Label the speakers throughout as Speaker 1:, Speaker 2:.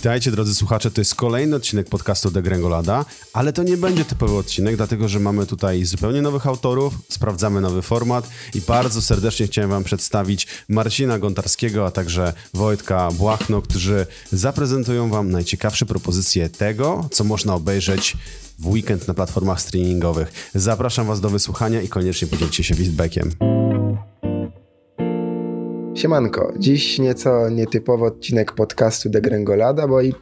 Speaker 1: Witajcie drodzy słuchacze, to jest kolejny odcinek podcastu Degrengolada, ale to nie będzie typowy odcinek, dlatego że mamy tutaj zupełnie nowych autorów, sprawdzamy nowy format i bardzo serdecznie chciałem wam przedstawić Marcina Gontarskiego, a także Wojtka Błachno, którzy zaprezentują wam najciekawsze propozycje tego, co można obejrzeć w weekend na platformach streamingowych. Zapraszam was do wysłuchania i koniecznie podzielcie się feedbackiem.
Speaker 2: Siemanko, dziś nieco nietypowy odcinek podcastu Degrengolada, bo i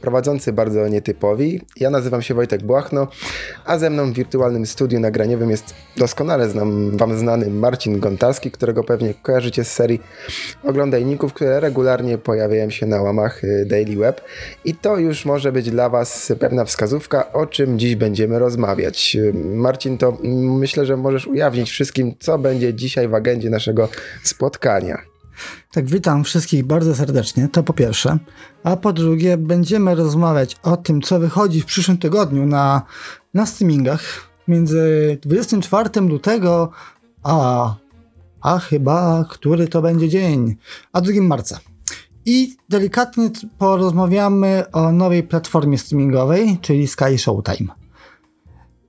Speaker 2: prowadzący bardzo nietypowi. Ja nazywam się Wojtek Błachno, a ze mną w wirtualnym studiu nagraniowym jest doskonale znam, wam znany Marcin Gontarski, którego pewnie kojarzycie z serii oglądajników, które regularnie pojawiają się na łamach y, Daily Web. I to już może być dla was pewna wskazówka, o czym dziś będziemy rozmawiać. Y, Marcin, to myślę, że możesz ujawnić wszystkim, co będzie dzisiaj w agendzie naszego spotkania.
Speaker 3: Tak, witam wszystkich bardzo serdecznie, to po pierwsze. A po drugie, będziemy rozmawiać o tym, co wychodzi w przyszłym tygodniu na, na streamingach między 24 lutego a, a chyba, który to będzie dzień, a 2 marca. I delikatnie porozmawiamy o nowej platformie streamingowej, czyli Sky Showtime.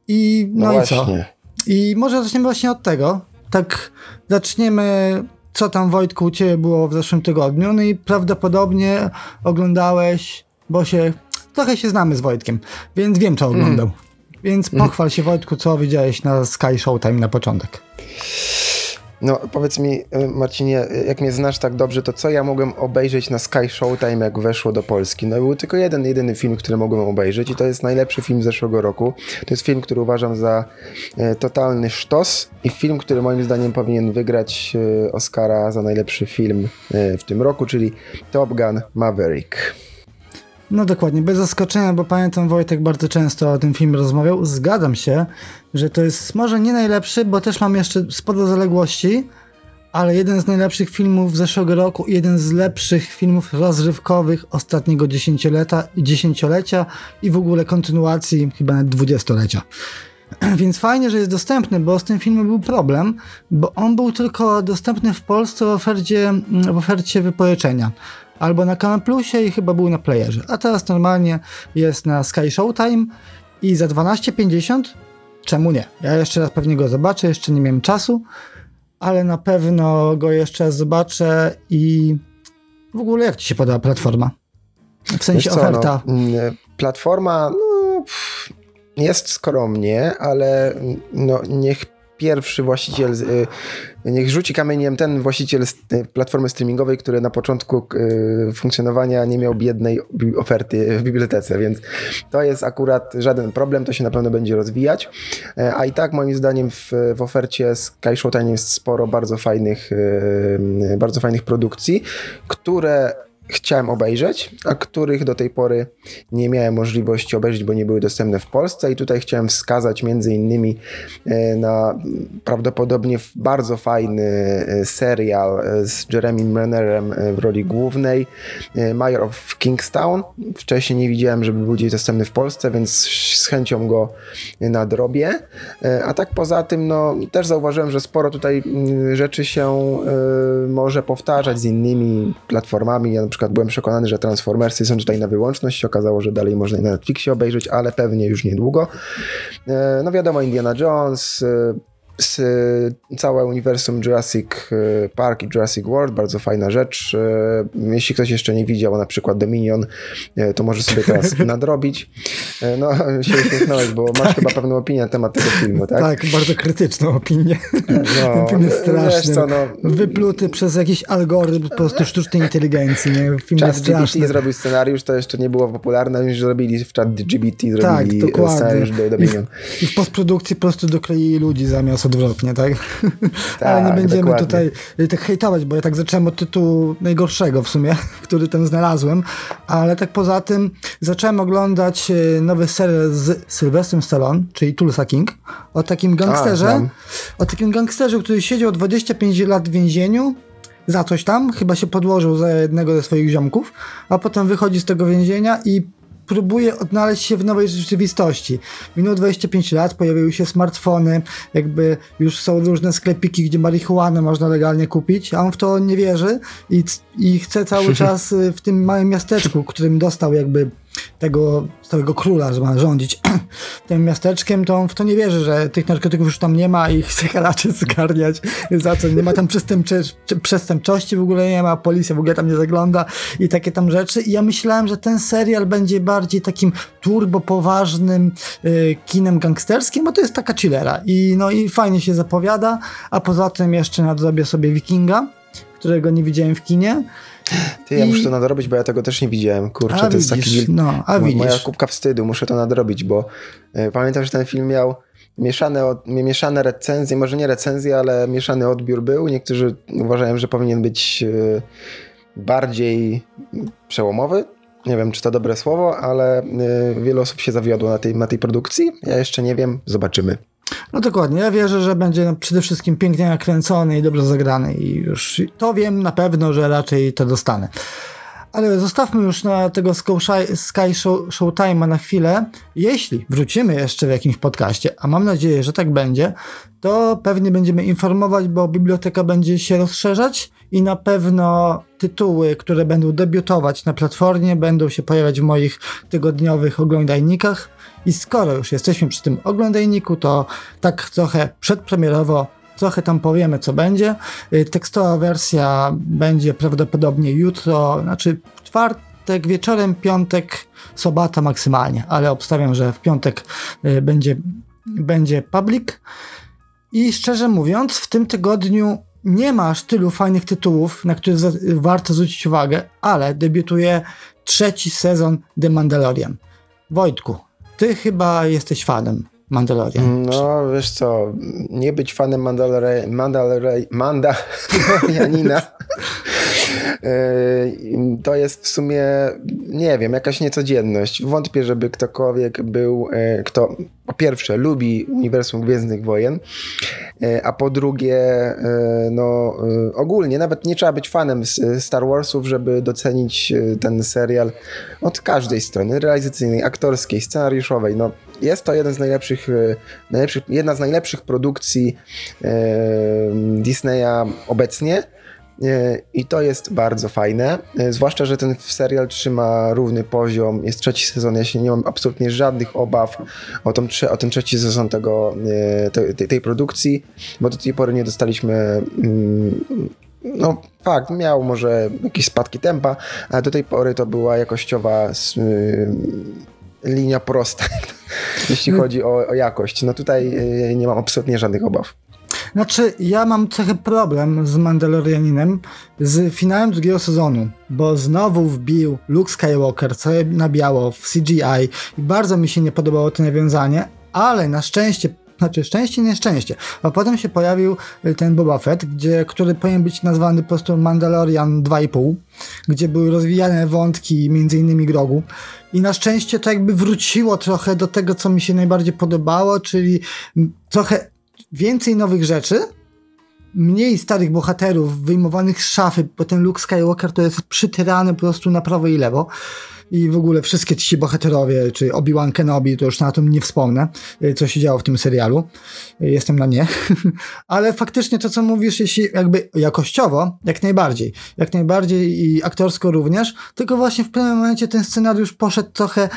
Speaker 3: I no, no i co? I może zaczniemy właśnie od tego. Tak, zaczniemy co tam Wojtku u Ciebie było w zeszłym tygodniu, no i prawdopodobnie oglądałeś, bo się, trochę się znamy z Wojtkiem, więc wiem co oglądał. Mm. Więc pochwal się Wojtku, co widziałeś na Sky Showtime na początek.
Speaker 2: No powiedz mi, y, Marcinie, jak mnie znasz tak dobrze, to co ja mogłem obejrzeć na Sky Showtime, jak weszło do Polski? No był tylko jeden, jedyny film, który mogłem obejrzeć i to jest najlepszy film zeszłego roku. To jest film, który uważam za e, totalny sztos i film, który moim zdaniem powinien wygrać e, Oscara za najlepszy film e, w tym roku, czyli Top Gun Maverick.
Speaker 3: No dokładnie, bez zaskoczenia, bo pamiętam Wojtek bardzo często o tym filmie rozmawiał. Zgadzam się, że to jest może nie najlepszy, bo też mam jeszcze sporo zaległości, ale jeden z najlepszych filmów zeszłego roku i jeden z lepszych filmów rozrywkowych ostatniego dziesięciolecia, dziesięciolecia i w ogóle kontynuacji chyba nawet dwudziestolecia. Więc fajnie, że jest dostępny, bo z tym filmem był problem, bo on był tylko dostępny w Polsce w ofercie, w ofercie wypożyczenia albo na Kanal Plusie i chyba był na playerze. A teraz normalnie jest na Sky Showtime i za 12,50 czemu nie? Ja jeszcze raz pewnie go zobaczę, jeszcze nie miałem czasu, ale na pewno go jeszcze raz zobaczę i w ogóle jak ci się podoba platforma? W sensie co, oferta. No,
Speaker 2: mm, platforma no, jest skromnie, ale no, niech pierwszy właściciel, y, niech rzuci kamieniem ten właściciel y, platformy streamingowej, który na początku y, funkcjonowania nie miał biednej oferty w bibliotece, więc to jest akurat żaden problem, to się na pewno będzie rozwijać. E, a i tak moim zdaniem w, w ofercie Sky Showtime jest sporo bardzo fajnych, bardzo fajnych produkcji, które chciałem obejrzeć, a których do tej pory nie miałem możliwości obejrzeć, bo nie były dostępne w Polsce i tutaj chciałem wskazać między innymi e, na prawdopodobnie bardzo fajny e, serial e, z Jeremy Rennerem w roli głównej Mayor of Kingstown. Wcześniej nie widziałem, żeby był gdzieś dostępny w Polsce, więc z chęcią go nadrobię. A tak poza tym, no też zauważyłem, że sporo tutaj mm, rzeczy się może powtarzać z innymi platformami. Ja przykład byłem przekonany, że Transformersy są tutaj na wyłączność. Się okazało, że dalej można i na Netflixie obejrzeć, ale pewnie już niedługo. E, no wiadomo, Indiana Jones, e, całe uniwersum Jurassic e, Park i Jurassic World, bardzo fajna rzecz. E, jeśli ktoś jeszcze nie widział na przykład Dominion, to może sobie teraz nadrobić. No, się uśmiechnąłeś, bo masz tak. chyba pewną opinię na temat tego filmu, tak?
Speaker 3: Tak, bardzo krytyczną opinię. No, Ten film jest straszny. Co, no, Wypluty przez jakiś algorytm po prostu sztucznej inteligencji. Nie? Film
Speaker 2: Chat GPT zrobił scenariusz, to jeszcze nie było popularne, już zrobili w chat GPT, zrobili tak, dokładnie. scenariusz do Dominion.
Speaker 3: I w, I w postprodukcji po prostu dokleili ludzi zamiast odwrotnie, tak? tak Ale nie będziemy dokładnie. tutaj tak hejtować, bo ja tak zacząłem od tytułu najgorszego w sumie, który ten znalazłem, ale tak poza tym zacząłem oglądać e, nowy serial z Sylwestrem Stallone, czyli Tulsa King, o takim gangsterze, A, o takim gangsterze, który siedział 25 lat w więzieniu, za coś tam, chyba się podłożył za jednego ze swoich ziomków, a potem wychodzi z tego więzienia i próbuje odnaleźć się w nowej rzeczywistości. Minęło 25 lat, pojawiły się smartfony, jakby już są różne sklepiki, gdzie marihuanę można legalnie kupić, a on w to nie wierzy i, i chce cały czas y, w tym małym miasteczku, którym dostał jakby tego całego króla, że ma rządzić tym miasteczkiem, to on w to nie wierzy, że tych narkotyków już tam nie ma i chce raczej zgarniać za co. Nie ma tam przestępczy, przestępczości w ogóle nie ma, policja w ogóle tam nie zagląda i takie tam rzeczy. I ja myślałem, że ten serial będzie bardziej takim turbo poważnym y, kinem gangsterskim, bo to jest taka chillera i no i fajnie się zapowiada, a poza tym jeszcze nadrobię sobie Wikinga, którego nie widziałem w kinie.
Speaker 2: Ty, ja I... muszę to nadrobić, bo ja tego też nie widziałem. Kurczę, a to widzisz, jest taki
Speaker 3: no, a
Speaker 2: widzisz. moja kubka wstydu, muszę to nadrobić, bo y, pamiętam, że ten film miał mieszane, od, mieszane recenzje, może nie recenzje, ale mieszany odbiór był. Niektórzy uważają, że powinien być y, bardziej przełomowy. Nie wiem, czy to dobre słowo, ale y, wiele osób się zawiodło na tej, na tej produkcji. Ja jeszcze nie wiem, zobaczymy.
Speaker 3: No dokładnie, ja wierzę, że będzie przede wszystkim pięknie nakręcony i dobrze zagrany i już to wiem na pewno, że raczej to dostanę. Ale zostawmy już na tego Sky Show, na chwilę. Jeśli wrócimy jeszcze w jakimś podcaście, a mam nadzieję, że tak będzie, to pewnie będziemy informować, bo biblioteka będzie się rozszerzać i na pewno tytuły, które będą debiutować na platformie, będą się pojawiać w moich tygodniowych oglądajnikach. I skoro już jesteśmy przy tym oglądajniku, to tak trochę przedpremierowo trochę tam powiemy, co będzie. Y, tekstowa wersja będzie prawdopodobnie jutro, znaczy czwartek wieczorem, piątek, sobata maksymalnie, ale obstawiam, że w piątek y, będzie, będzie public. I szczerze mówiąc, w tym tygodniu nie ma aż tylu fajnych tytułów, na które warto zwrócić uwagę, ale debiutuje trzeci sezon The Mandalorian. Wojtku, ty chyba jesteś fanem Mandalorian.
Speaker 2: No, wiesz co, nie być fanem Mandalorianina to jest w sumie, nie wiem, jakaś niecodzienność. Wątpię, żeby ktokolwiek był, e, kto po pierwsze lubi uniwersum Gwiezdnych Wojen, e, a po drugie, no ogólnie, nawet nie trzeba być fanem Star Warsów, żeby docenić ten serial od każdej strony, realizacyjnej, aktorskiej, scenariuszowej. No, jest to jeden z najlepszych, najlepszych jedna z najlepszych produkcji Disneya obecnie. E, I to jest bardzo fajne, zwłaszcza, że ten serial trzyma równy poziom, jest trzeci sezon, ja się nie mam absolutnie żadnych obaw o, tą, o ten trzeci sezon tego, tej, tej produkcji, bo do tej pory nie dostaliśmy mm, no fakt, miał może jakieś spadki tempa, ale do tej pory to była jakościowa linia prosta, jeśli mm. chodzi o, o, jakość. No tutaj nie mam absolutnie żadnych obaw.
Speaker 3: Znaczy, ja mam trochę problem z Mandalorianinem, z finałem drugiego sezonu, bo znowu wbił Luke Skywalker, co na biało w CGI i bardzo mi się nie podobało to nawiązanie, ale na szczęście znaczy szczęście, nieszczęście. A potem się pojawił y, ten Boba Fett, gdzie, który powinien być nazwany po prostu Mandalorian 2,5, gdzie były rozwijane wątki między innymi Grogu. I na szczęście to jakby wróciło trochę do tego, co mi się najbardziej podobało, czyli trochę więcej nowych rzeczy, mniej starych bohaterów wyjmowanych z szafy, bo ten Luke Skywalker to jest przytyrany po prostu na prawo i lewo i w ogóle wszystkie ci bohaterowie, czy Obi-Wan Kenobi, to już na tym nie wspomnę, y, co się działo w tym serialu. Y, jestem na nie. Ale faktycznie to, co mówisz, jeśli jakby jakościowo, jak najbardziej. Jak najbardziej i aktorsko również, tylko właśnie w pewnym momencie ten scenariusz poszedł trochę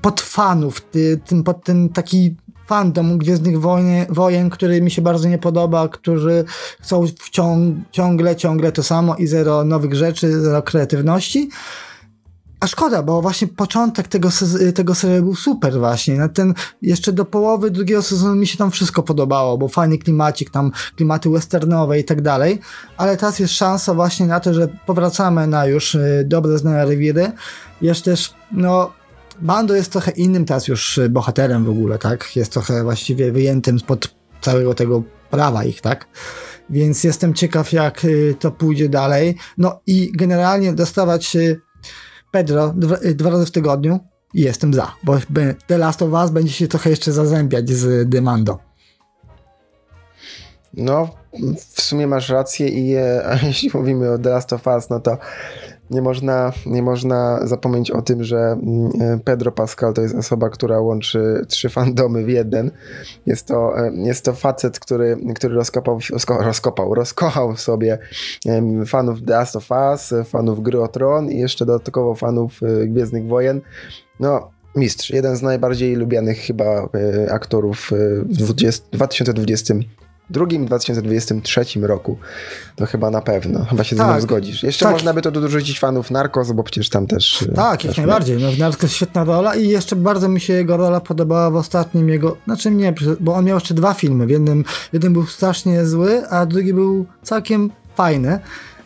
Speaker 3: pod fanów, ten, pod ten taki fandom Gwiezdnych Wojen, wojen, który mi się bardzo nie podoba, którzy chcą wciąg, ciągle, ciągle to samo i zero nowych rzeczy, zero kreatywności. A szkoda, bo właśnie początek tego, tego serialu był super właśnie. Na ten, jeszcze do połowy drugiego sezonu mi się tam wszystko podobało, bo fajny klimacik, tam klimaty westernowe i tak dalej. Ale teraz jest szansa właśnie na to, że powracamy na już y, dobre znane rewiry. Jeszcze też, no, Bando jest trochę innym teraz już y, bohaterem w ogóle, tak? Jest trochę właściwie wyjętym spod całego tego prawa ich, tak? Więc jestem ciekaw, jak y, to pójdzie dalej. No i generalnie dostawać Pedro dwa, dwa razy w tygodniu i jestem za, bo The Last of Us będzie się trochę jeszcze zazębiać z Demando.
Speaker 2: No, w sumie masz rację i e, jeśli mówimy o The Last of Us, no to nie można, nie można zapomnieć o tym, że mm, Pedro Pascal to jest osoba, która łączy trzy fandomy w jeden. Jest to, e, jest to facet, który, który rozkopał, rozkopał, rozkochał sobie fanów The Last of Us, fanów Gry o Tron i jeszcze dodatkowo fanów e, Gwiezdnych Wojen. No, mistrz, jeden z najbardziej lubianych chyba e, aktorów w 20, 2020 drugim 2023 roku. To chyba na pewno. Chyba się tak, ze mną tak. zgodzisz. Jeszcze tak. można by to dorzucić fanów Narcos, bo przecież tam też...
Speaker 3: E, tak, jak najbardziej. No, Narcos świetna rola i jeszcze bardzo mi się jego rola podobała w ostatnim jego... Znaczy nie, bo on miał jeszcze dwa filmy. W jednym, jeden był strasznie zły, a drugi był całkiem fajny.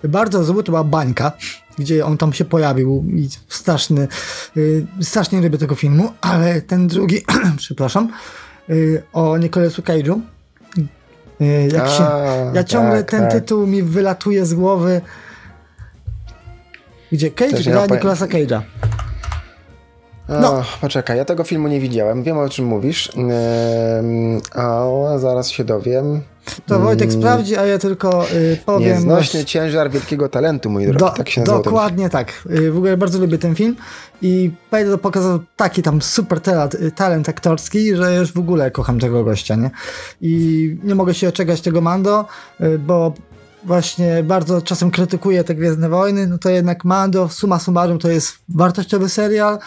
Speaker 3: Bardzo zły to była Bańka, gdzie on tam się pojawił i straszny, yy, strasznie lubię tego filmu, ale ten drugi, przepraszam, yy, o Nicolasu Cage'u, jak się, ja ciągle tak, ten tak. tytuł mi wylatuje z głowy. Gdzie Cage gra ja Nicolasa Cage'a.
Speaker 2: No. poczekaj, ja tego filmu nie widziałem. Wiem o czym mówisz, ale zaraz się dowiem.
Speaker 3: To Wojtek mm. sprawdzi, a ja tylko y, powiem.
Speaker 2: Nieznośny ciężar wielkiego talentu, mój drogi. Do, tak się
Speaker 3: nazywa. Dokładnie tak. Y, w ogóle bardzo lubię ten film i Pedro pokazał taki tam super talent, y, talent aktorski, że już w ogóle kocham tego gościa, nie? I nie mogę się oczekać tego Mando, y, bo właśnie bardzo czasem krytykuje te Gwiezdne Wojny, no to jednak Mando suma summarum to jest wartościowy serial,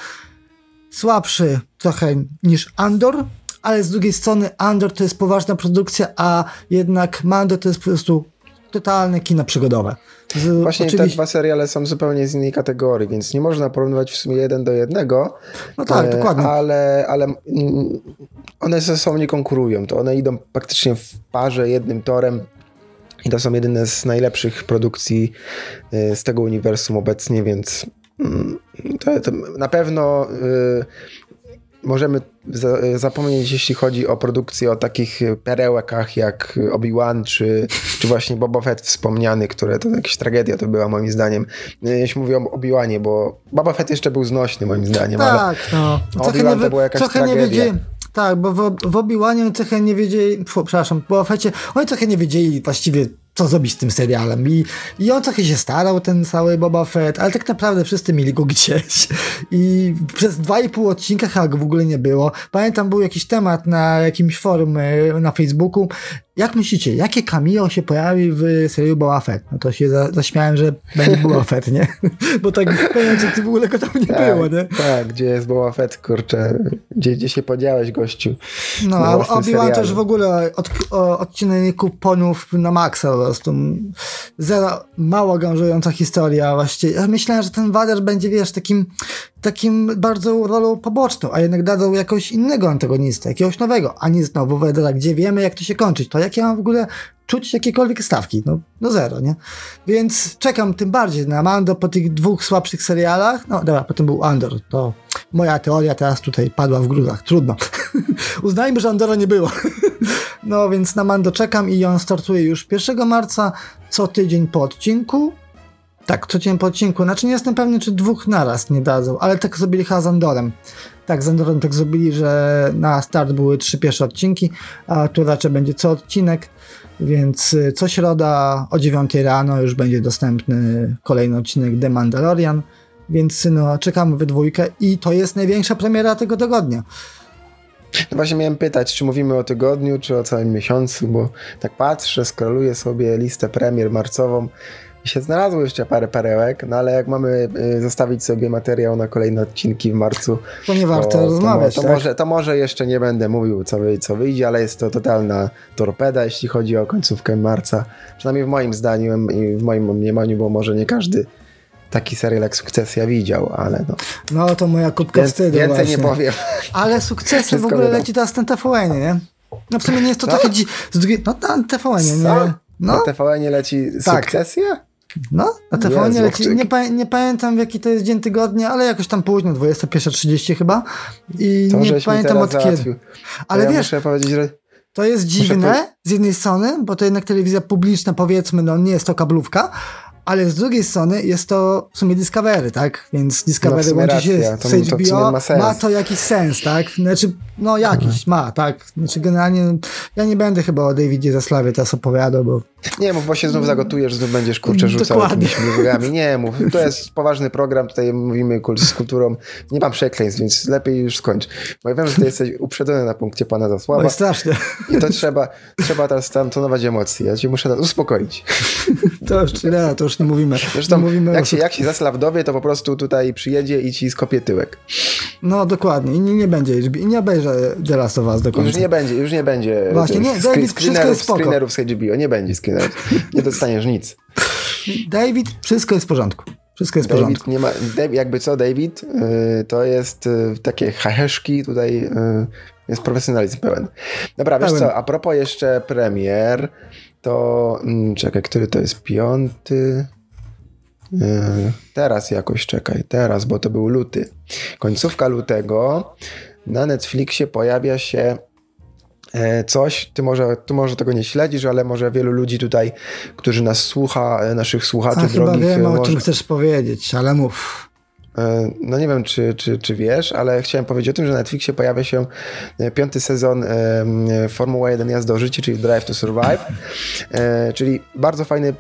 Speaker 3: słabszy trochę niż Andor, ale z drugiej strony Andor to jest poważna produkcja, a jednak Mando to jest po prostu totalne kino przygodowe.
Speaker 2: Z, Właśnie oczywiście... te dwa seriale są zupełnie z innej kategorii, więc nie można porównywać w sumie jeden do jednego.
Speaker 3: No tak, e, dokładnie.
Speaker 2: Ale, ale mm, one ze sobą nie konkurują. To one idą praktycznie w parze, jednym torem. I to są jedyne z najlepszych produkcji e, z tego uniwersum obecnie, więc mm, to, to na pewno y, możemy za, zapomnieć, jeśli chodzi o produkcję, o takich perełkach jak Obi-Wan, czy, czy właśnie Boba Fett wspomniany, które to jakaś tragedia to była moim zdaniem. Jeśli mówię o Obi-Wanie, bo Boba Fett jeszcze był znośny moim zdaniem,
Speaker 3: tak, no.
Speaker 2: Obi-Wan to była jakaś trochę tragedia.
Speaker 3: Tak, bo w, w Obi-Wanie trochę nie wiedzieli, przepraszam, w Boba Fetcie, oni trochę nie wiedzieli właściwie co zrobić z tym serialem. I, I on trochę się starał, ten cały Boba Fett, ale tak naprawdę wszyscy mieli go gdzieś. I przez dwa i pół odcinka chyba go w ogóle nie było. Pamiętam, był jakiś temat na jakimś forum e, na Facebooku, jak myślicie, jakie cameo się pojawi w serialu Boba Fett? No to się za, zaśmiałem, że będzie Boba Fett, nie? Bo tak powiem, że w ogóle go tam nie tak, było, nie?
Speaker 2: Tak, gdzie jest Boba Fett, kurczę, gdzie, gdzie się podziałeś, gościu?
Speaker 3: No, a Obi-Wan też w ogóle od, odcinek kuponów na maksa po prostu. Zero, mało gążująca historia właściwie. Ja myślałem, że ten Wader będzie, wiesz, takim takim bardzo rolą poboczną, a jednak dadzą jakoś innego antagonista, jakiegoś nowego, a nie znowu Wedera, gdzie wiemy, jak to się kończyć. To jak ja mam w ogóle czuć jakiekolwiek stawki? No, no zero, nie? Więc czekam tym bardziej na Mando po tych dwóch słabszych serialach. No dobra, potem był Andor. To moja teoria teraz tutaj padła w gruzach. Trudno. Uznajmy, że Andora nie było. no więc na Mando czekam i on startuje już 1 marca, co tydzień po odcinku. Tak, co po odcinku. Znaczy nie jestem pewny, czy dwóch naraz nie dadzą, ale tak zrobili chyba z Andorem. Tak, z Andorem tak zrobili, że na start były trzy pierwsze odcinki, a tu raczej będzie co odcinek, więc y, co środa o 9 rano już będzie dostępny kolejny odcinek The Mandalorian, więc no, czekamy we dwójkę i to jest największa premiera tego tygodnia.
Speaker 2: No właśnie miałem pytać, czy mówimy o tygodniu, czy o całym miesiącu, bo tak patrzę, skroluję sobie listę premier marcową i się znalazło jeszcze parę perełek, no ale jak mamy y, zostawić sobie materiał na kolejne odcinki w marcu,
Speaker 3: to nie warto to, rozmawiać.
Speaker 2: To, to, tak? może, to może jeszcze nie będę mówił, co, co wyjdzie, ale jest to totalna torpeda, jeśli chodzi o końcówkę marca. Przynajmniej w moim zdaniu i w moim mniemaniu, bo może nie każdy taki serial jak Sukcesja widział, ale no.
Speaker 3: No to moja kubka wstydu
Speaker 2: Więcej
Speaker 3: właśnie.
Speaker 2: nie powiem.
Speaker 3: Ale Sukcesja w ogóle leci teraz ten TVN, nie? No w sumie nie jest to no? takie... Dzi- no na TVN, nie? No.
Speaker 2: Na TVN leci tak. Sukcesja?
Speaker 3: No, na TVN nie leci. Nie, pa nie, pamiętam w jaki to jest dzień tygodnia, ale jakoś tam późno, 21.30 chyba. I to nie pamiętam od kiedy. Ale ja wiesz, że... to jest dziwne z jednej strony, bo to jednak telewizja publiczna, powiedzmy, no nie jest to kablówka, ale z drugiej strony jest to w sumie Discovery, tak? Więc Discovery no łączy się z HBO, ma, ma, to jakiś sens, tak? Znaczy No jakiś ma, tak. Znaczy generalnie ja nie będę chyba o Davidzie Zaslawie teraz opowiadał, bo...
Speaker 2: Nie mów, bo się znów zagotujesz, znów będziesz kurczę rzucał
Speaker 3: Dokładnie.
Speaker 2: jakimiś mrugami. Nie mów, to jest poważny program, tutaj mówimy z kulturą. Nie mam przekleństw, więc lepiej już skończ. Bo ja wiem, że ty jesteś uprzedzony na punkcie pana Zasława
Speaker 3: Oj, strasznie.
Speaker 2: i to trzeba, trzeba teraz tam tonować emocje. Ja cię muszę uspokoić.
Speaker 3: To już, nie, to już nie mówimy.
Speaker 2: Zresztą
Speaker 3: nie mówimy
Speaker 2: jak się, jak się Zaslaw dowie, to po prostu tutaj przyjedzie i ci skopie tyłek.
Speaker 3: No dokładnie. I nie, nie będzie HBO, i nie obejrzę The Last of Us do końca.
Speaker 2: Już nie będzie, już nie będzie
Speaker 3: Właśnie, nie, David, wszystko jest spoko.
Speaker 2: screenerów z HBO. Nie będzie screenerów. Nie dostaniesz nic.
Speaker 3: David, wszystko jest w porządku. Wszystko jest w porządku.
Speaker 2: Nie ma, jakby co, David, y, to jest y, takie heheszki, tutaj y, jest profesjonalizm pełen. Dobra, wiesz co, a propos jeszcze premier, to mm, czekaj, który to jest piąty? Teraz jakoś czekaj, teraz, bo to był luty. Końcówka lutego na Netflixie pojawia się coś, ty może, ty może tego nie śledzisz, ale może wielu ludzi tutaj, którzy nas słucha, e, naszych słuchaczy
Speaker 3: A chyba
Speaker 2: drogich,
Speaker 3: wiem,
Speaker 2: e,
Speaker 3: o
Speaker 2: może,
Speaker 3: czym chcesz powiedzieć, ale mów.
Speaker 2: E, No nie wiem, czy, czy, czy wiesz, ale chciałem powiedzieć o tym, że na Netflixie pojawia się e, piąty sezon e, e, Formuła 1 Jazda o życie, czyli Drive to Survive, E, czyli bardzo fajny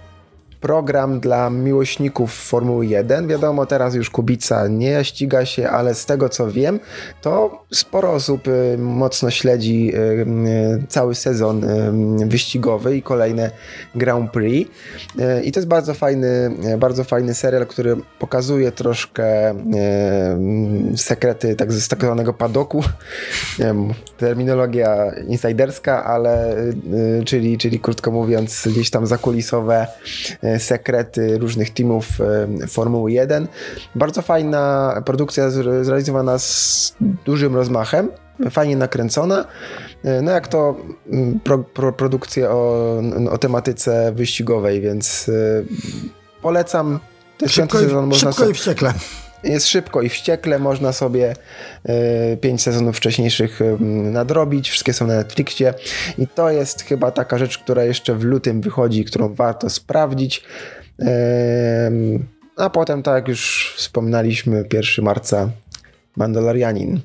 Speaker 2: program dla miłośników Formuły 1. Wiadomo, teraz już Kubica nie ściga się, ale z tego co wiem, to sporo osób e, mocno śledzi e, e, cały sezon wyścigowy i kolejne Grand Prix. I to jest bardzo fajny, bardzo fajny serial, który pokazuje troszkę sekrety tak z tak zwanego padoku. Terminologia insiderska, ale czyli, czyli krótko mówiąc, gdzieś tam zakulisowe sekrety różnych teamów e, Formuły 1. Bardzo fajna produkcja zre- zrealizowana z dużym rozmachem. Fajnie nakręcona. E, No jak to mm, pro, pro, produkcje o, o tematyce wyścigowej, więc e, polecam. Jest
Speaker 3: Szybko, i,
Speaker 2: sezon, można
Speaker 3: szybko
Speaker 2: so,
Speaker 3: i wściekle.
Speaker 2: Jest szybko i wściekle, można sobie e, pięć sezonów wcześniejszych e, nadrobić, wszystkie są na Netflixie i to jest chyba taka rzecz, która jeszcze w lutym wychodzi, którą warto sprawdzić. Em, a potem, tak jak już wspominaliśmy, 1 marca Mandalorianin.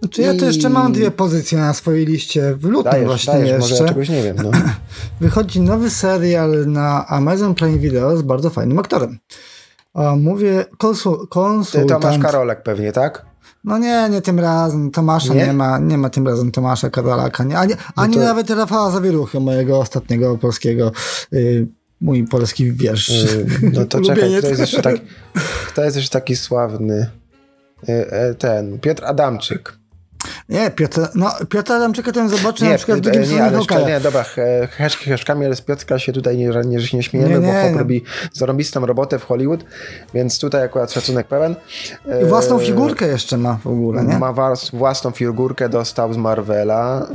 Speaker 3: Znaczy ja to jeszcze
Speaker 2: I-
Speaker 3: mam dwie pozycje na swojej liście. W lutym
Speaker 2: Dajesz,
Speaker 3: właśnie
Speaker 2: dajesz, może
Speaker 3: jeszcze
Speaker 2: ja czegoś nie wiem. No.
Speaker 3: wychodzi nowy serial na Amazon Prime Video z bardzo fajnym aktorem. A mówię konsul,
Speaker 2: Ty
Speaker 3: konsultant.
Speaker 2: Tomasz Karolek pewnie, tak?
Speaker 3: No nie, nie tym razem. Tomasza
Speaker 2: Nie?
Speaker 3: nie, ma, nie ma tym razem Tomasza Karolaka. Nie, ani ani
Speaker 2: to-
Speaker 3: nawet Rafała Zawieruchy, mojego ostatniego polskiego, y, mój polski wiersz.
Speaker 2: Y, No to czekaj, kto jest jeszcze taki, kto jest jeszcze taki sławny? Y, e, Ten, Piotr Adamczyk.
Speaker 3: Nie, Piotr, no, Piotr Adamczyka to zobaczy na przykład w
Speaker 2: e,
Speaker 3: drugim
Speaker 2: nie, ale jeszcze, nie, dobra, he- heszki heszkami, ale z Piotrka się tutaj nie, nie, nie śmiejemy,
Speaker 3: Nie,
Speaker 2: bo
Speaker 3: nie,
Speaker 2: chłop
Speaker 3: no.
Speaker 2: robi zarąbistą robotę w Hollywood, więc tutaj akurat szacunek pełen.
Speaker 3: I własną
Speaker 2: E,
Speaker 3: figurkę jeszcze ma w ogóle, nie?
Speaker 2: Ma was- własną figurkę, dostał z Marvela,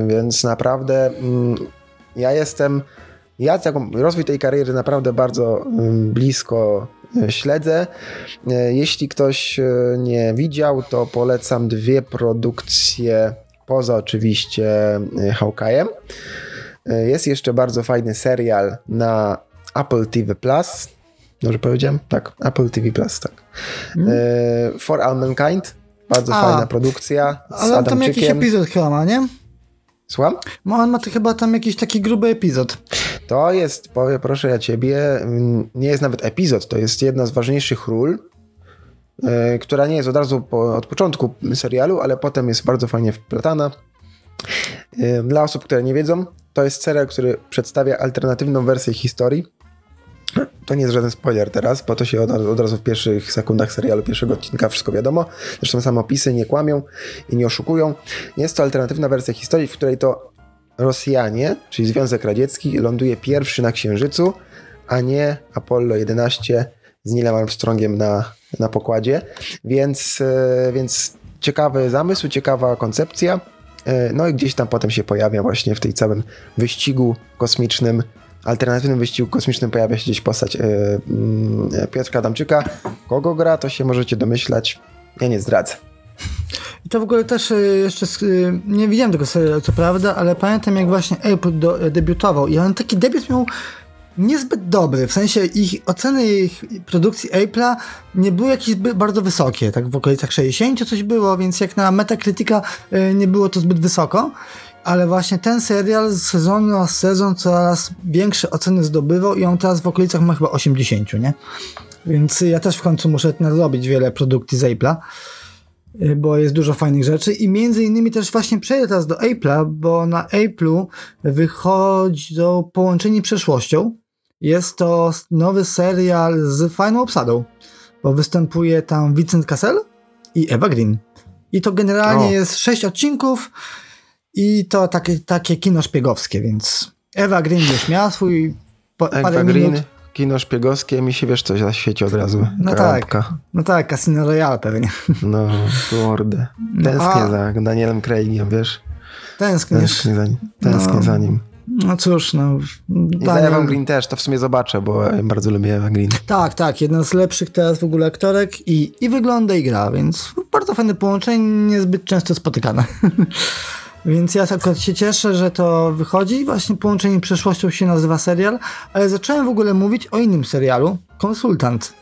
Speaker 2: yy, więc naprawdę mm, ja jestem, ja taką, rozwój tej kariery naprawdę bardzo ym, blisko śledzę. Y, Jeśli ktoś y, nie widział, to polecam dwie produkcje, poza oczywiście y, Hawkeye'em. Jest jeszcze bardzo fajny serial na Apple TV+. Plus. Dobrze powiedziałem? Tak, Apple TV+, Plus, tak. Y, For All Mankind. Bardzo?
Speaker 3: A,
Speaker 2: fajna produkcja z
Speaker 3: Ale on tam jakiś
Speaker 2: Adamczykiem.
Speaker 3: epizod chyba ma, nie?
Speaker 2: Słucham?
Speaker 3: No on ma to chyba tam jakiś taki gruby epizod.
Speaker 2: To jest, powiem proszę ja ciebie, mm, nie jest nawet epizod, to jest jedna z ważniejszych ról, e, która nie jest od razu po, od początku serialu, ale potem jest bardzo fajnie wplatana. E, Dla osób, które nie wiedzą, to jest serial, który przedstawia alternatywną wersję historii. To nie jest żaden spoiler teraz, bo to się od, od razu w pierwszych sekundach serialu, pierwszego odcinka wszystko wiadomo. Zresztą samopisy nie kłamią i nie oszukują. Jest to alternatywna wersja historii, w której to Rosjanie, czyli Związek Radziecki, ląduje pierwszy na Księżycu, a nie Apollo 11 z Neilem Armstrongiem na, na pokładzie. Więc, e, więc ciekawy zamysł, ciekawa koncepcja. E, No i gdzieś tam potem się pojawia właśnie w tej całym wyścigu kosmicznym, alternatywnym wyścigu kosmicznym pojawia się gdzieś postać e, mm, Piotrka Adamczyka. Kogo gra, to się możecie domyślać. Ja nie zdradzę.
Speaker 3: I to w ogóle też y, jeszcze, nie widziałem tego serialu, co prawda, ale pamiętam jak właśnie April do, debiutował i on taki debiut miał niezbyt dobry, w sensie ich oceny ich produkcji Apple'a nie były jakieś bardzo wysokie, tak w okolicach 60 coś było, więc jak na Metacritica nie było to zbyt wysoko, ale właśnie ten serial z sezonu na sezon coraz większe oceny zdobywał i on teraz w okolicach ma chyba 80, nie? Więc ja też w końcu muszę nadrobić wiele produkcji z Apple'a. Y, bo jest dużo fajnych rzeczy i między innymi też właśnie przejdę teraz do Apple'a, bo na Apple'u wychodzi do połączeni przeszłością. Jest to nowy serial z fajną obsadą, bo występuje tam Vincent Cassel i Eva Green. I to generalnie o. jest sześć odcinków i to takie, takie kino szpiegowskie, więc Eva Green już miała swój
Speaker 2: parę Green. minut kino szpiegowskie mi się wiesz coś zaświeci od razu.
Speaker 3: No tak, no tak, Casino Royale pewnie.
Speaker 2: No, kurde. No, Tęsknię za Danielem Craigiem, wiesz?
Speaker 3: Tęsknisz.
Speaker 2: Tęsknię za nim. Tęsknię no, za nim.
Speaker 3: No cóż, no.
Speaker 2: I Daniel... za Evan Green też, to w sumie zobaczę, bo ja bardzo lubię Evan Green.
Speaker 3: Tak, tak, jedna z lepszych teraz w ogóle aktorek i, i wygląda i gra, więc bardzo fajne połączenie, niezbyt często spotykane. Więc ja akurat się cieszę, że to wychodzi. Właśnie Połączenie Przeszłością się nazywa serial, ale zacząłem w ogóle mówić o innym serialu, Konsultant.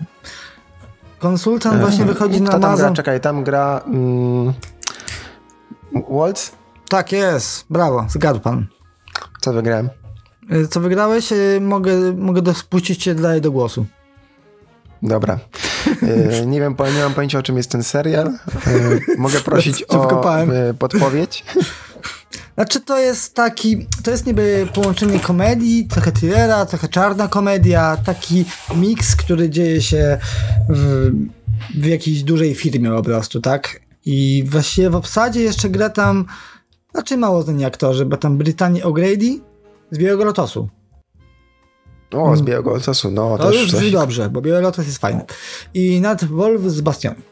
Speaker 3: Konsultant e, właśnie wychodzi na
Speaker 2: tam Amazon. Gra? Czekaj, tam gra mm, Waltz?
Speaker 3: Tak jest, brawo, zgadł pan.
Speaker 2: Co wygrałem?
Speaker 3: E, co wygrałeś? E, mogę, mogę spuścić cię dalej do głosu.
Speaker 2: Dobra. nie wiem, nie mam pojęcia o czym jest ten serial. mogę prosić o podpowiedź.
Speaker 3: Znaczy to jest taki, to jest niby połączenie komedii, trochę thrillera, trochę czarna komedia, taki miks, który dzieje się w, w jakiejś dużej firmie po prostu, tak? I właściwie w obsadzie jeszcze gra tam, znaczy mało znani aktorzy, bo tam Brittany O'Grady z Białego Lotosu.
Speaker 2: O, z Białego Lotosu, no
Speaker 3: to też już coś. dobrze, bo Biały Lotos jest fajny. I Nat Wolf z Bastionem.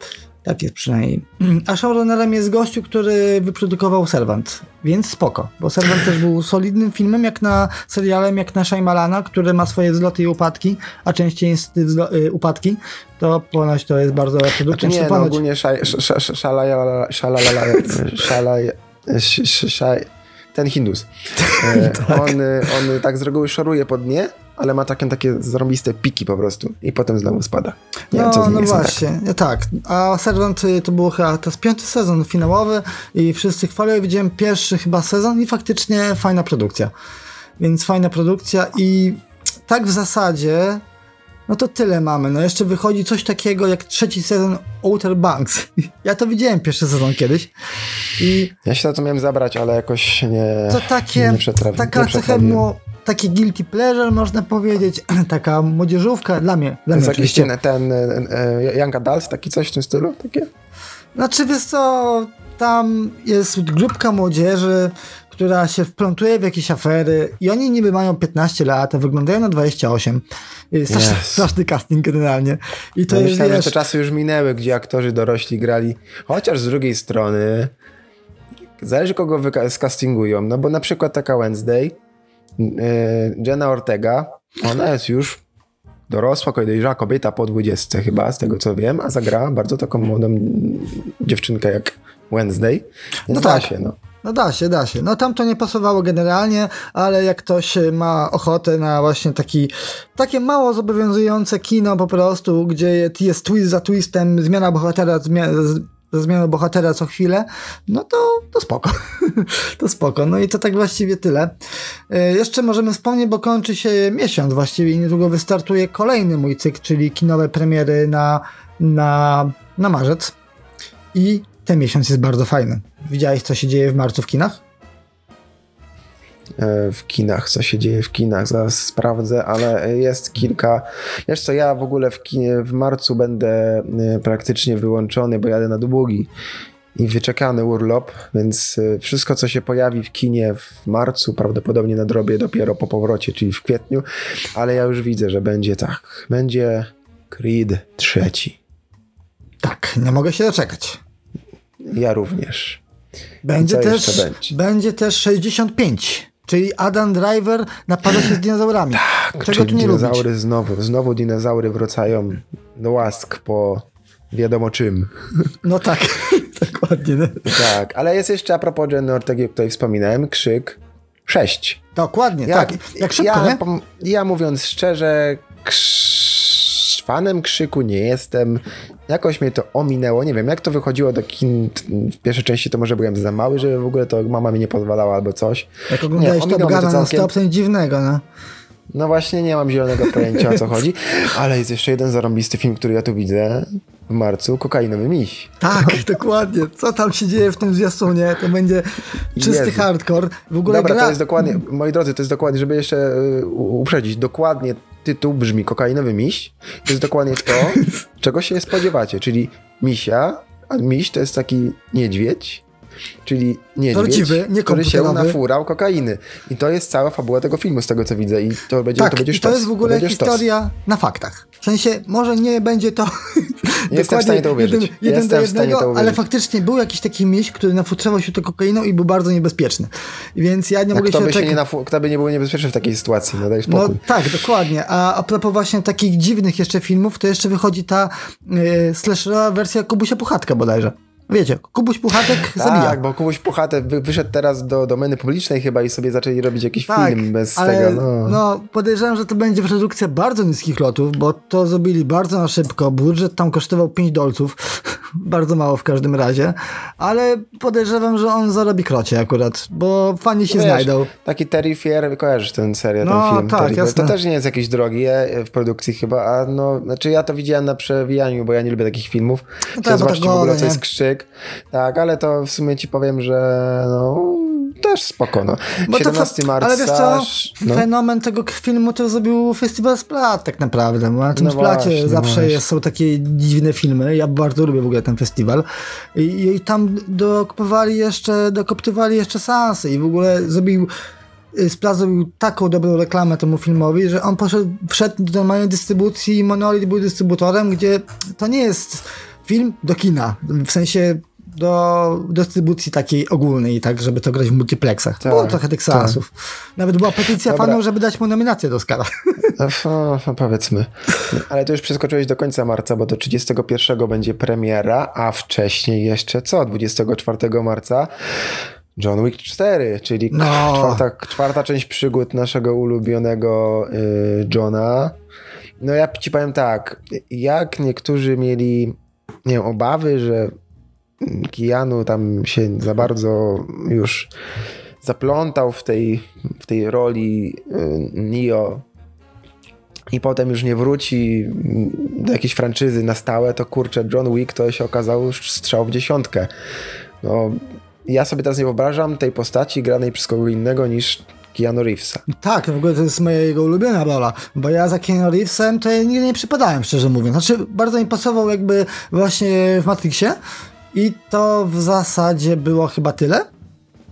Speaker 3: Tak jest przynajmniej. A showrunnerem jest gościu, który wyprodukował Servant, więc spoko, bo Servant też był solidnym filmem, jak na serialem, jak na Shaimalana, który ma swoje wzloty i upadki, a częściej jest y, upadki, to ponoć to jest bardzo produkcja.
Speaker 2: Znaczy nie, no ogólnie ten Hindus. E, tak. On, on tak z reguły szoruje po dnie, ale ma takie, takie zarobiste piki po prostu i potem znowu spada.
Speaker 3: Nie no, wiem, no właśnie, tak. tak. A Servant y, to był chyba to jest piąty sezon finałowy i wszyscy chwalili. Widziałem pierwszy chyba sezon i faktycznie fajna produkcja. Więc fajna produkcja i tak w zasadzie no to tyle mamy. No jeszcze wychodzi coś takiego jak trzeci sezon Outer Banks. Ja to widziałem pierwszy sezon kiedyś. I
Speaker 2: ja się na to miałem zabrać, ale jakoś nie.
Speaker 3: To takie. Nie taka trochę takie guilty pleasure, można powiedzieć, taka młodzieżówka dla mnie. Dla
Speaker 2: to jest jakiś ten, ten e, Young Adult, taki coś w tym stylu? Takie?
Speaker 3: Znaczy, wiesz co, tam jest grupka młodzieży, która się wplątuje w jakieś afery i oni niby mają 15 lat, a wyglądają na 28. Straszny, yes. straszny casting generalnie. I to
Speaker 2: no
Speaker 3: jest,
Speaker 2: myślałem, wiesz... że te czasy już minęły, gdzie aktorzy dorośli grali, chociaż z drugiej strony zależy kogo skastingują, no bo na przykład taka Wednesday Jenna Ortega, ona jest już dorosła, dojrzała kobieta po 20 chyba, z tego co wiem, a zagrała bardzo taką młodą dziewczynkę jak Wednesday. No tak. się, no.
Speaker 3: No da się, da się. No tam to nie pasowało generalnie, ale jak ktoś ma ochotę na właśnie taki, takie mało zobowiązujące kino po prostu, gdzie jest twist za twistem, zmiana bohatera, zmiana, ze zmianą bohatera co chwilę, no to, to spoko. to spoko. No i to tak właściwie tyle. E, jeszcze możemy wspomnieć, bo kończy się miesiąc właściwie i niedługo wystartuje kolejny mój cykl, czyli kinowe premiery na, na, na marzec. I ten miesiąc jest bardzo fajny. Widziałeś, co się dzieje w marcu w kinach?
Speaker 2: E, w kinach, co się dzieje w kinach, zaraz sprawdzę, ale jest kilka. Wiesz co, ja w ogóle w kinie w marcu będę e, praktycznie wyłączony, bo jadę na długi i wyczekany urlop, więc e, wszystko, co się pojawi w kinie w marcu, prawdopodobnie nadrobię dopiero po powrocie, czyli w kwietniu, ale ja już widzę, że będzie tak. Będzie Creed trzeci.
Speaker 3: Tak, nie mogę się doczekać.
Speaker 2: Ja również.
Speaker 3: Będzie też, będzie? będzie też 65. Czyli Adam Driver napada się z dinozaurami.
Speaker 2: Tak, Czego tu nie dinozaury lubić? znowu, znowu dinozaury wracają do łask po wiadomo czym.
Speaker 3: No tak, dokładnie. No.
Speaker 2: Tak, ale jest jeszcze a propos Jenny Ortegi, o której wspominałem, Krzyk. 6.
Speaker 3: Dokładnie, tak. Jak szybko,
Speaker 2: ja,
Speaker 3: nie?
Speaker 2: ja mówiąc szczerze, krz... fanem krzyku nie jestem. Jakoś mnie to ominęło. Nie wiem, jak to wychodziło do kin w pierwszej części, to może byłem za mały, żeby w ogóle to mama mi nie pozwalała albo coś.
Speaker 3: Jak oglądałeś Top
Speaker 2: ominęło mnie
Speaker 3: Guna
Speaker 2: to
Speaker 3: na
Speaker 2: całkiem.
Speaker 3: stop, to nic dziwnego, no.
Speaker 2: No właśnie, nie mam zielonego pojęcia o co chodzi, ale jest jeszcze jeden zarąbisty film, który ja tu widzę w marcu, Kokainowy Miś.
Speaker 3: Tak, dokładnie. Co tam się dzieje w tym zwiastunie, to będzie czysty
Speaker 2: Jezu.
Speaker 3: hardcore. W ogóle
Speaker 2: Dobra,
Speaker 3: gra...
Speaker 2: to jest dokładnie, moi drodzy, to jest dokładnie, żeby jeszcze y, uprzedzić, dokładnie tytuł brzmi Kokainowy Miś. To jest dokładnie to, czego się spodziewacie, czyli misia, a miś to jest taki niedźwiedź, czyli niedźwiedź,
Speaker 3: Prawdziwy, nie
Speaker 2: który się nafurał kokainy. I to jest cała fabuła tego filmu, z tego co widzę i to będzie,
Speaker 3: Tak,
Speaker 2: to będzie
Speaker 3: i to
Speaker 2: sztos.
Speaker 3: jest w ogóle
Speaker 2: sztos.
Speaker 3: historia na faktach. W sensie, może nie będzie to
Speaker 2: Nie jestem w stanie to uwierzyć.
Speaker 3: jeden, jeden
Speaker 2: Jestem
Speaker 3: do jednego,
Speaker 2: to
Speaker 3: ale
Speaker 2: uwierzyć.
Speaker 3: faktycznie był jakiś taki miś, który nafutrzał się to kokainą i był bardzo niebezpieczny. Więc ja nie mogę
Speaker 2: kto
Speaker 3: się
Speaker 2: by, się nie nafu- kto by nie był niebezpieczny w takiej sytuacji, no daj
Speaker 3: No
Speaker 2: spokój.
Speaker 3: tak, dokładnie. A a propos właśnie takich dziwnych jeszcze filmów, to jeszcze wychodzi ta y, slasherowa wersja Kubusia Puchatka bodajże. Wiecie, Kubuś Puchatek zabija.
Speaker 2: Tak, bo komuś Puchate wy, wyszedł teraz do domeny publicznej chyba i sobie zaczęli robić jakiś
Speaker 3: Tak,
Speaker 2: film bez
Speaker 3: ale
Speaker 2: tego. No.
Speaker 3: no, podejrzewam, że to będzie produkcja bardzo niskich lotów, bo to zrobili bardzo na szybko. Budżet tam kosztował 5 dolców, bardzo mało w każdym razie, ale podejrzewam, że on zarobi krocie akurat, bo fani się
Speaker 2: Wiesz,
Speaker 3: znajdą.
Speaker 2: Taki Terry Fier, kojarzysz ten serial,
Speaker 3: No,
Speaker 2: ten film.
Speaker 3: tak, jasne.
Speaker 2: To też nie jest jakieś drogie w produkcji chyba, a no, znaczy ja to widziałem na przewijaniu, bo ja nie lubię takich filmów.
Speaker 3: No tak, to
Speaker 2: zobaczyć w ogóle, co jest krzyk. Tak, ale to w sumie ci powiem, że no, też spoko, no.
Speaker 3: Bo to
Speaker 2: 17
Speaker 3: fe-
Speaker 2: marca.
Speaker 3: Ale wiesz co,
Speaker 2: no.
Speaker 3: fenomen tego filmu to zrobił Festiwal Splat tak naprawdę, bo na tym
Speaker 2: No
Speaker 3: Splacie
Speaker 2: właśnie,
Speaker 3: zawsze
Speaker 2: właśnie.
Speaker 3: jest, są takie dziwne filmy, ja bardzo lubię w ogóle ten festiwal i, i tam dokupowali jeszcze, dokoptywali jeszcze seansy i w ogóle zrobił y, Splat zrobił taką dobrą reklamę temu filmowi, że on poszedł, wszedł do normalnej dystrybucji, Monolith był dystrybutorem, gdzie to nie jest film do kina, w sensie do dystrybucji takiej ogólnej, tak, żeby to grać w multiplexach.
Speaker 2: Tak,
Speaker 3: Było trochę tych seansów. Nawet była petycja
Speaker 2: Dobra.
Speaker 3: fanów, żeby dać mu nominację do Oscara.
Speaker 2: No, no, powiedzmy. Ale to już przeskoczyłeś do końca marca, bo do 31 będzie premiera, a wcześniej jeszcze co? 24 marca John Wick 4, czyli
Speaker 3: No.
Speaker 2: czwarta, czwarta część przygód naszego ulubionego y, Johna. No ja ci powiem tak, jak niektórzy mieli nie wiem, obawy, że Keanu tam się za bardzo już zaplątał w tej, w tej roli y, Neo i potem już nie wróci mm, do jakiejś franczyzy na stałe, to kurczę, John Wick to się okazał już strzał w dziesiątkę. No, ja sobie teraz nie wyobrażam tej postaci granej przez kogo innego niż Keanu Reevesa.
Speaker 3: tak, w ogóle to jest moja jego ulubiona rola, bo ja za Keanu Reevesem to ja nigdy nie przypadałem, szczerze mówiąc. Znaczy, bardzo mi pasował jakby właśnie w Matrixie i to w zasadzie było chyba tyle.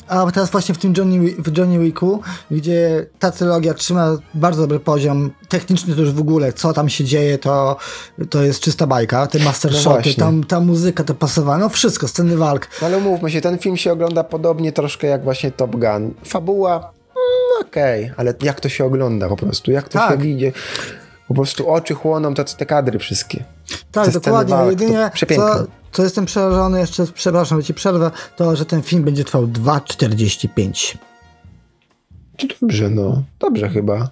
Speaker 3: A teraz właśnie w tym Johnny, w Johnny Wicku, gdzie ta trylogia trzyma bardzo dobry poziom techniczny to już w ogóle, co tam się dzieje, to, to jest czysta bajka, te master
Speaker 2: No
Speaker 3: shoty, tam, ta muzyka, to pasowanie, no wszystko, sceny walk.
Speaker 2: No ale umówmy się, ten film się ogląda podobnie troszkę jak właśnie Top Gun. Fabuła, mm, okej, ale jak to się ogląda po prostu, jak to
Speaker 3: Tak.
Speaker 2: się idzie. Po prostu oczy chłoną te, te kadry wszystkie.
Speaker 3: Tak,
Speaker 2: Te
Speaker 3: dokładnie.
Speaker 2: walk, to
Speaker 3: Jedynie
Speaker 2: przepiękne.
Speaker 3: co, co jestem przerażony, jeszcze przepraszam, że ci przerwę, to że ten film będzie trwał 2,45.
Speaker 2: To dobrze, no. Dobrze chyba.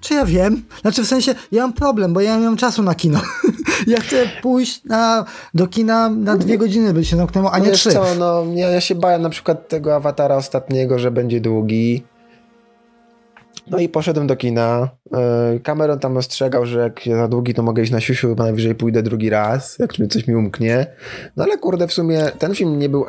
Speaker 3: Czy ja wiem? Znaczy w sensie, ja mam problem, bo ja nie mam czasu na kino. ja chcę pójść na, do kina na dwie godziny, by się zamknęło, a nie
Speaker 2: Wiesz
Speaker 3: trzy.
Speaker 2: co, no ja, ja się bałem na przykład tego awatara ostatniego, że będzie długi. No i poszedłem do kina. Yy, Cameron tam ostrzegał, że jak za długi, to mogę iść na siusiu, bo najwyżej pójdę drugi raz, jak mi coś mi umknie. No ale kurde, w sumie ten film nie był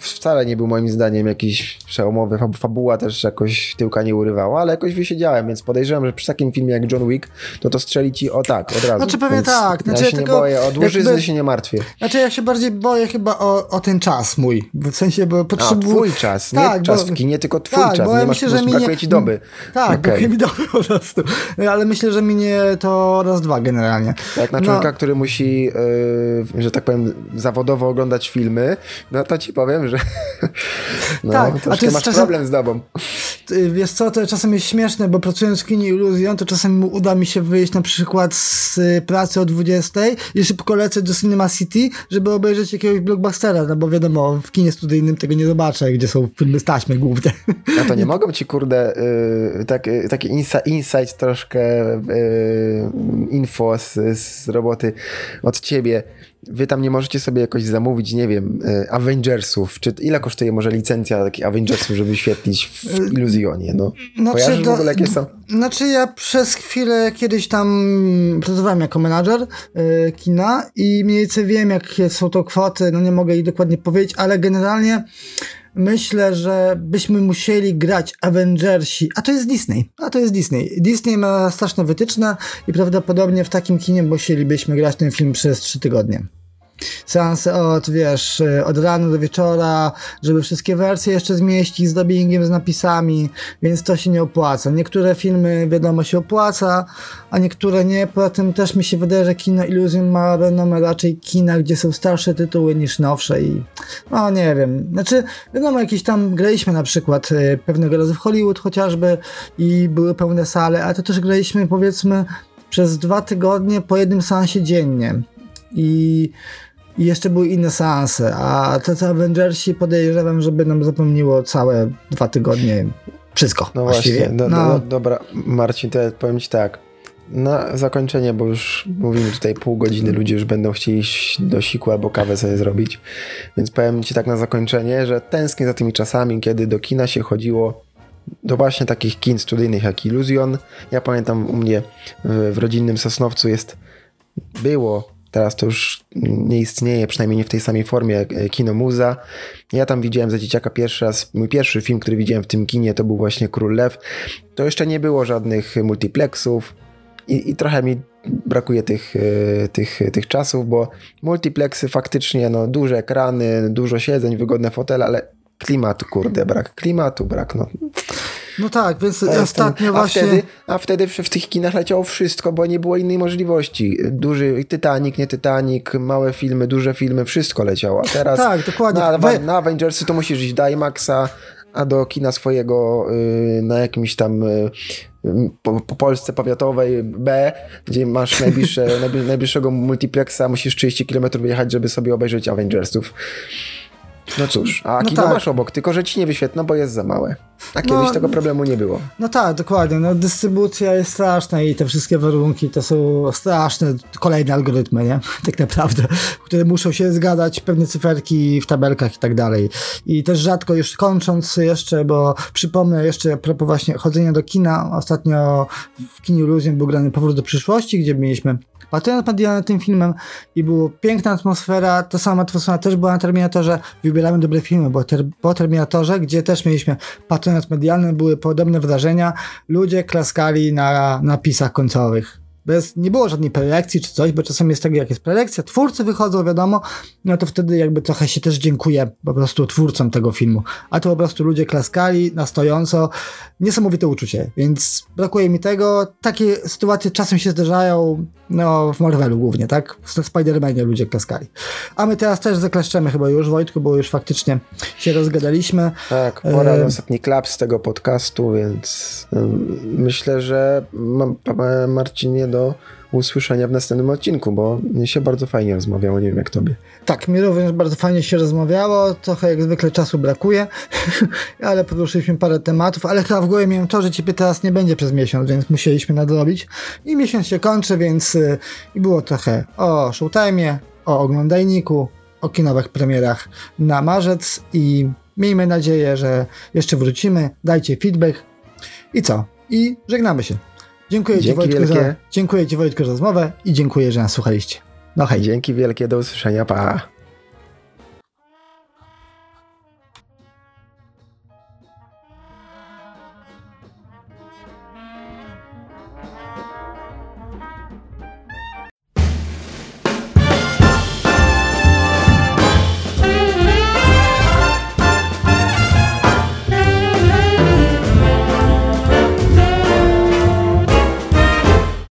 Speaker 2: wcale nie był moim zdaniem jakiś przełomowy. Fab- Fabuła też jakoś tyłka nie urywała, ale jakoś wysiedziałem, więc podejrzewam, że przy takim filmie jak John Wick, to to strzeli ci o tak, od razu.
Speaker 3: Znaczy pewnie
Speaker 2: Więc
Speaker 3: tak. Znaczy,
Speaker 2: ja się
Speaker 3: tylko
Speaker 2: nie boję, o dłużyzny
Speaker 3: jakby-
Speaker 2: się nie martwię.
Speaker 3: Znaczy ja się bardziej boję chyba o, o ten czas mój. W sensie, bo potrzebuję...
Speaker 2: twój czas, nie
Speaker 3: Tak,
Speaker 2: czas
Speaker 3: bo-
Speaker 2: w kinie, tylko twój
Speaker 3: tak,
Speaker 2: czas.
Speaker 3: bo
Speaker 2: Nie
Speaker 3: ja
Speaker 2: masz,
Speaker 3: myślę, że mi nie...
Speaker 2: ci doby.
Speaker 3: Tak,
Speaker 2: Okej.
Speaker 3: brakuje mi doby po prostu. Ale myślę, że minie to raz, dwa generalnie.
Speaker 2: Jak na
Speaker 3: No.
Speaker 2: człowieka, który musi, yy, że tak powiem, zawodowo oglądać filmy, no to ci powiem, że no,
Speaker 3: Tak, a to jest
Speaker 2: masz
Speaker 3: czasem-
Speaker 2: problem z dobą.
Speaker 3: y, wiesz co, to czasem jest śmieszne, bo pracując w kinie Illusion, to czasem uda mi się wyjść na przykład z y, pracy o 20 i szybko lecę do Cinema City, żeby obejrzeć jakiegoś blockbustera, no bo wiadomo, w kinie studyjnym tego nie zobaczę, gdzie są filmy z taśmy główne.
Speaker 2: A to nie mogą ci, kurde, yy, tak, yy, taki insight troszkę yy, info z, z roboty od ciebie. Wy tam nie możecie sobie jakoś zamówić, nie wiem, y, Avengersów. Czy ile kosztuje może licencja takich Avengersów, żeby wyświetlić w Iluzjonie? No.
Speaker 3: Znaczy,
Speaker 2: Kojarzysz w ogóle jakie są?
Speaker 3: Znaczy ja przez chwilę kiedyś tam pracowałem jako menadżer y, kina i mniej więcej wiem jakie są to kwoty, no nie mogę ich dokładnie powiedzieć, ale generalnie myślę, że byśmy musieli grać Avengersi, a to jest Disney, a to jest Disney. Disney ma straszne wytyczne i prawdopodobnie w takim kinie musielibyśmy grać ten film przez trzy tygodnie seanse od, wiesz, od rana do wieczora, żeby wszystkie wersje jeszcze zmieścić z dubbingiem, z napisami, więc to się nie opłaca. Niektóre filmy, wiadomo, się opłaca, a niektóre nie. Poza tym też mi się wydaje, że kino Illusion ma renomę raczej kina, gdzie są starsze tytuły niż nowsze i no nie wiem. Znaczy, wiadomo, jakieś tam graliśmy na przykład y, pewnego razu w Hollywood chociażby i były pełne sale, ale to też graliśmy powiedzmy przez dwa tygodnie po jednym seansie dziennie. I i jeszcze były inne seanse, a te co Avengersi podejrzewam, żeby nam zapomniło całe dwa tygodnie wszystko
Speaker 2: No
Speaker 3: właściwie.
Speaker 2: właśnie, do,
Speaker 3: no,
Speaker 2: do, dobra, Marcin, to ja powiem ci tak. Na zakończenie, bo już mówimy tutaj pół godziny, ludzie już będą chcieli do siku albo kawę sobie zrobić, więc powiem ci tak na zakończenie, że tęsknię za tymi czasami, kiedy do kina się chodziło do właśnie takich kin studyjnych jak Illusion. Ja pamiętam u mnie w rodzinnym Sosnowcu jest, było Teraz to już nie istnieje, przynajmniej nie w tej samej formie, jak e, kino Muza. Ja tam widziałem za dzieciaka pierwszy raz, mój pierwszy film, który widziałem w tym kinie, to był właśnie Król Lew. To jeszcze nie było żadnych multiplexów i, i trochę mi brakuje tych, e, tych, tych czasów, bo multiplexy faktycznie, no duże ekrany, dużo siedzeń, wygodne fotele, ale klimatu, kurde, brak klimatu, brak, no.
Speaker 3: No tak, więc
Speaker 2: To jest
Speaker 3: ostatnio
Speaker 2: ten- a
Speaker 3: właśnie...
Speaker 2: Wtedy, a wtedy w, w tych kinach leciało wszystko, bo nie było innej możliwości. Duży Titanic, nie Titanic, małe filmy, duże filmy, wszystko leciało. A teraz
Speaker 3: Tak, dokładnie.
Speaker 2: na,
Speaker 3: Wy-
Speaker 2: na Avengersy to musisz iść do IMAXa, a do kina swojego y, na jakimś tam y, po, po Polsce powiatowej B, gdzie masz najbliższe, najbli- najbliższego multiplexa, musisz 30 km wyjechać, żeby sobie obejrzeć Avengersów. No cóż, a
Speaker 3: No
Speaker 2: kino
Speaker 3: tak.
Speaker 2: masz obok, tylko że ci nie wyświetlą, bo jest za małe. A kiedyś
Speaker 3: No,
Speaker 2: tego problemu nie było.
Speaker 3: No tak, dokładnie. No, dystrybucja jest straszna i te wszystkie warunki to są straszne kolejne algorytmy, nie? Tak naprawdę, które muszą się zgadzać, pewne cyferki w tabelkach i tak dalej. I też rzadko już kończąc jeszcze, bo przypomnę jeszcze a propos właśnie chodzenia do kina. Ostatnio w kinie Illusion był grany Powrót do przyszłości, gdzie mieliśmy patronat medialny tym filmem i była piękna atmosfera. Ta sama atmosfera też była na Terminatorze. Wybieramy dobre filmy, bo ter, po Terminatorze, gdzie też mieliśmy medialny, były podobne wrażenia. Ludzie klaskali na napisach końcowych. Bez, nie było żadnej prelekcji czy coś, bo czasem jest tak, jak jest prelekcja, twórcy wychodzą, wiadomo, no to wtedy jakby trochę się też dziękuję po prostu twórcom tego filmu. A to po prostu ludzie klaskali na stojąco. Niesamowite uczucie, więc brakuje mi tego. Takie sytuacje czasem się zdarzają, no w Marvelu głównie, tak? W Spider-Manie ludzie klaskali. A my teraz też zakleszczemy chyba już, Wojtku, bo już faktycznie się rozgadaliśmy.
Speaker 2: Tak, pora na ostatni klaps z tego podcastu, więc myślę, że Marcinie do usłyszenia w następnym odcinku, bo mnie się bardzo fajnie rozmawiało, nie wiem jak tobie.
Speaker 3: Tak, mi również bardzo fajnie się rozmawiało, trochę jak zwykle czasu brakuje, ale poruszyliśmy parę tematów, ale chyba w głowie miałem to, że ciebie teraz nie będzie przez miesiąc, więc musieliśmy nadrobić. I miesiąc się kończy, więc y, i było trochę o Showtime'ie, o oglądajniku, o kinowych premierach na marzec i miejmy nadzieję, że jeszcze wrócimy, dajcie feedback i co? I żegnamy się. Dziękuję Ci Wojtku, za,
Speaker 2: wielkie.
Speaker 3: dziękuję Ci Wojtku za rozmowę i dziękuję, że nas słuchaliście. No hej.
Speaker 2: Dzięki wielkie, do usłyszenia, pa!